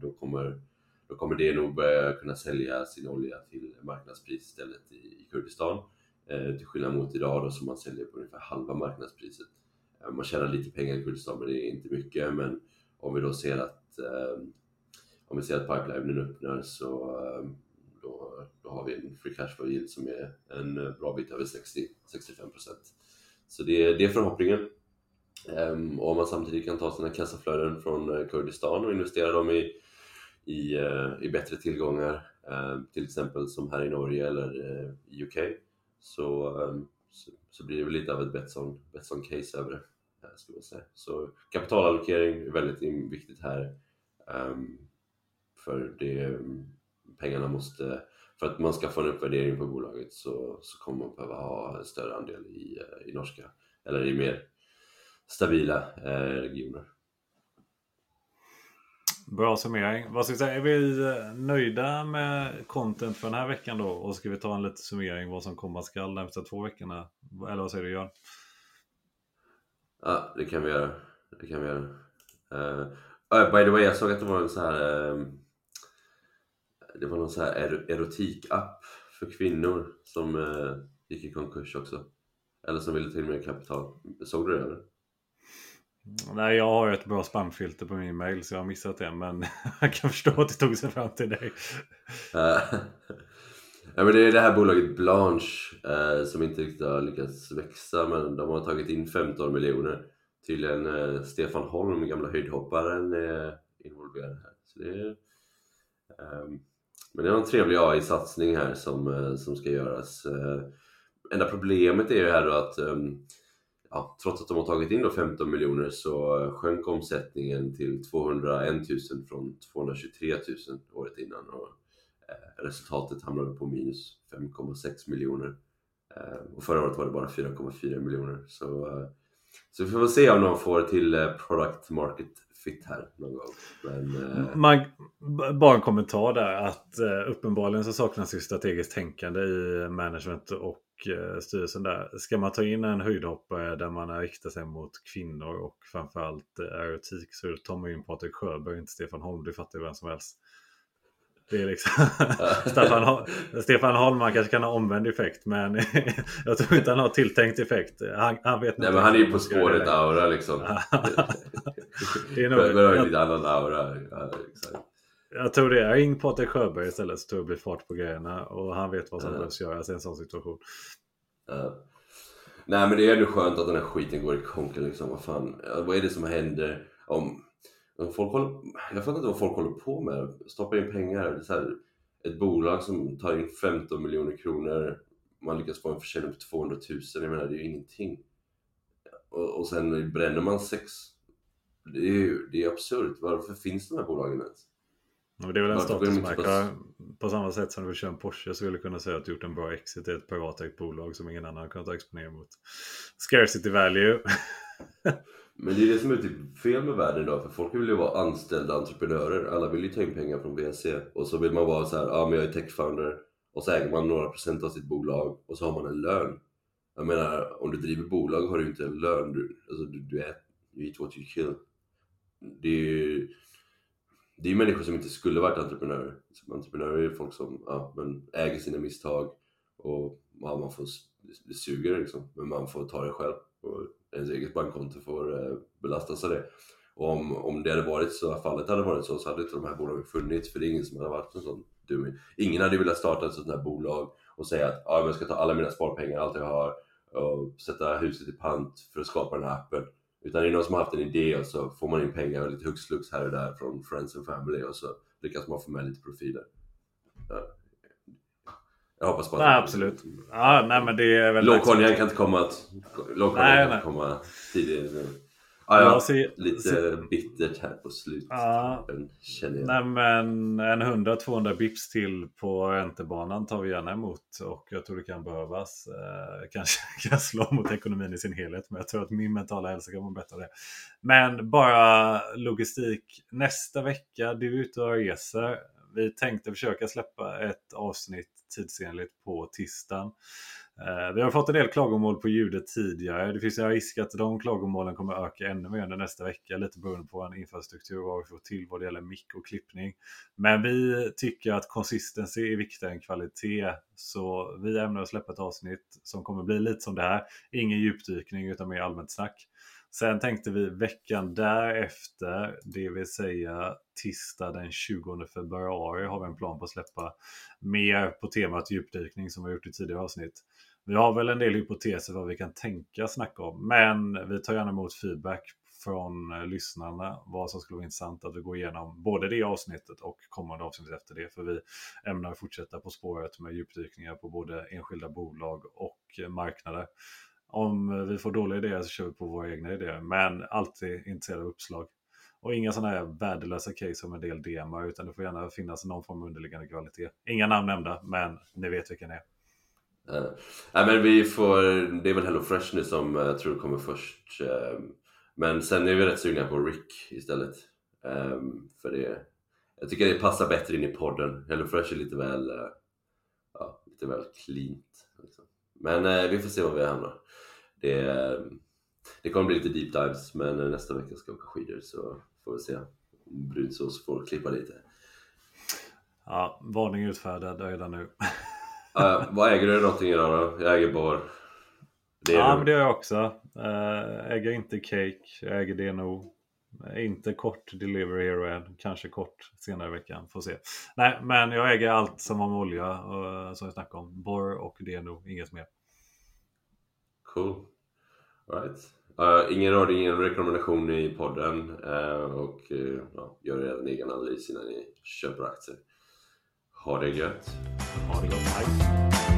då, kommer, då kommer det nog börja kunna sälja sin olja till marknadspris istället i, i Kurdistan. Eh, till skillnad mot idag då som man säljer på ungefär halva marknadspriset. Eh, man tjänar lite pengar i Kurdistan men det är inte mycket. Men om vi då ser att eh, om vi ser att pipelinen öppnar så eh, då, då har vi en free cash flow yield som är en bra bit över 60-65%. Så det, det är förhoppningen. Ehm, och om man samtidigt kan ta sina kassaflöden från eh, Kurdistan och investera dem i, i, eh, i bättre tillgångar, eh, till exempel som här i Norge eller eh, i UK, så, så, så, blir det väl lite av ett Betsson, Betsson case över det. Skulle jag säga. Så kapitalallokering är väldigt viktigt här. Ehm, för det, mm, pengarna måste för att man ska få en uppvärdering på bolaget så, så kommer man behöva ha en större andel i, i norska eller i mer stabila regioner. Bra summering. Vad ska vi säga? Är vi eh, nöjda med content för den här veckan då? Och ska vi ta en liten summering vad som komma skall de närmsta två veckorna? Eller vad säger du Jörn? Ja, det kan vi göra. Det kan vi göra. Uh, by the way, jag såg att det var en så här uh, Det var någon så här erotikapp för kvinnor som uh, gick i konkurs också. Eller som ville till mer kapital. Såg du det eller? Nej, jag har ett bra spamfilter på min mail så jag har missat det. Men *laughs* jag kan förstå att det tog sig fram till dig. Eh, *laughs* ja, men det är det här bolaget Blanche eh, som inte riktigt har lyckats växa men de har tagit in 15 miljoner. Tydligen eh, Stefan Holm, gamla höjdhopparen, är involverad här. Så det är, eh, men det är en trevlig AI-satsning här som, eh, som ska göras. Eh, enda problemet är ju här då att ehm, ja, trots att de har tagit in då 15 miljoner så sjönk omsättningen till 201 000 från 223 000 året innan och eh, resultatet hamnade på minus 5,6 miljoner. Eh, och förra året var det bara 4,4 miljoner. Så, eh, så vi får väl se om de får till eh, product market fit här någon gång. Men, eh, Man, bara en kommentar där att eh, uppenbarligen så saknas ju strategiskt tänkande i management och styrelsen där. Ska man ta in en höjdhoppare där man riktar sig mot kvinnor och framförallt eh, erotik så tar man in Patrik Sjöberg, inte Stefan Holm. Det fattar ju vem som helst. Det är liksom *laughs* Stefan, Stefan Holm kanske kan ha omvänd effekt men *laughs* jag tror inte han har tilltänkt effekt. Han, han vet Nej men han är ju på spåret aura liksom. *laughs* det är nog... Det lite annan aura. Ja, jag tror det. Jag ring Patrik Sjöberg istället så tror jag blir fart på grejerna. Och han vet vad som ja. behövs göras i en sån situation. Ja. Nej men det är ändå skönt att den här skiten går i konken liksom. Vad fan, vad är det som händer? Om, om folk håller, jag fattar inte vad folk håller på med. Stoppar in pengar. Det är så här, ett bolag som tar in 15 miljoner kronor. Man lyckas få en försäljning på 200 000. Jag menar det är ju ingenting. Och, och sen bränner man sex. Det är ju det är absurt. Varför finns de här bolagen ens? Och det är väl en statusmarkör. På samma sätt som du vill köra en Porsche så skulle du kunna säga att du gjort en bra exit i ett privatägt bolag som ingen annan har kunnat exponera mot. Scarcity value. *laughs* Men det är det som är typ fel med världen idag, för folk vill ju vara anställda entreprenörer. Alla vill ju ta in pengar från VC och så vill man vara så här, ja ah, men jag är techfounder och så äger man några procent av sitt bolag och så har man en lön. Jag menar, om du driver bolag har du inte en lön. Du, alltså, du, du, är, you eat what you kill. Det är ju det är ju människor som inte skulle varit entreprenörer. Entreprenörer är folk som ja, men äger sina misstag och ja, man får, det suger liksom, men man får ta det själv. Och ens eget bankkonto får eh, belastas av det. Och om, om det hade varit så, fallet hade varit så, så hade inte de här bolagen funnits. För det är ingen som hade varit en sån dum Ingen hade velat starta ett sånt här bolag och säga att ja, jag ska ta alla mina sparpengar, allt jag har och sätta huset i pant för att skapa den här appen. Utan det är någon som har haft en idé och så får man in pengar och lite hux flux här och där från Friends and Family och så lyckas man få med lite profiler. Ja. Jag hoppas på att... Nej, absolut. Ja, nej, men det är väl Lågkonjan kan inte komma, kan inte komma tidigare. Ah, ja, ser, lite ser, bittert här på slutet. Ja, nej, men en 100-200 bips till på räntebanan tar vi gärna emot och jag tror det kan behövas. Eh, kanske *laughs* kan slå mot ekonomin i sin helhet, men jag tror att min mentala hälsa kan vara bättre det. Men bara logistik. Nästa vecka, du är ute och reser. Vi tänkte försöka släppa ett avsnitt tidsenligt på tisdagen. Eh, vi har fått en del klagomål på ljudet tidigare. Det finns en risk att de klagomålen kommer öka ännu mer under nästa vecka. Lite beroende på en infrastruktur vad vi får till vad det gäller mick och klippning. Men vi tycker att consistency är viktigare än kvalitet. Så vi ämnar att släppa ett avsnitt som kommer bli lite som det här. Ingen djupdykning utan mer allmänt snack. Sen tänkte vi veckan därefter, det vill säga tisdag den 20 februari har vi en plan på att släppa mer på temat djupdykning som vi har gjort i tidigare avsnitt. Vi har väl en del hypoteser vad vi kan tänka snacka om, men vi tar gärna emot feedback från lyssnarna vad som skulle vara intressant att vi går igenom både det avsnittet och kommande avsnitt efter det. För vi ämnar fortsätta på spåret med djupdykningar på både enskilda bolag och marknader. Om vi får dåliga idéer så kör vi på våra egna idéer, men alltid intresserade av uppslag. Och inga sådana här värdelösa case som en del demar utan det får gärna finnas någon form av underliggande kvalitet. Inga namn nämnda, men ni vet vilken det är. Eh, ja, men vi får, det är väl HelloFresh nu som jag tror kommer först. Eh, men sen är vi rätt sugna på Rick istället. För det, jag tycker det passar bättre in i podden. HelloFresh är lite väl, ja, lite väl cleant. Liksom. Men vi får se var vi hamnar. Det, det kommer bli lite deep dives men nästa vecka ska jag åka skidor så får vi se. Brunsås får klippa lite. Ja, varning utfärdad redan nu. uh, vad äger du någonting idag då? Jag äger bar. Det ja, men det gör jag också. Uh, äger inte cake, jag äger det nog. Inte kort delivery hero kanske kort senare i veckan, får se. Nej, men jag äger allt som har med olja uh, som jag snackade om. Borr och det nog, inget mer. Cool. Right. Uh, ingen råd, ingen rekommendation i podden uh, och uh, ja, gör er egen analys innan ni köper aktier. Ha det gött! Ha det gott!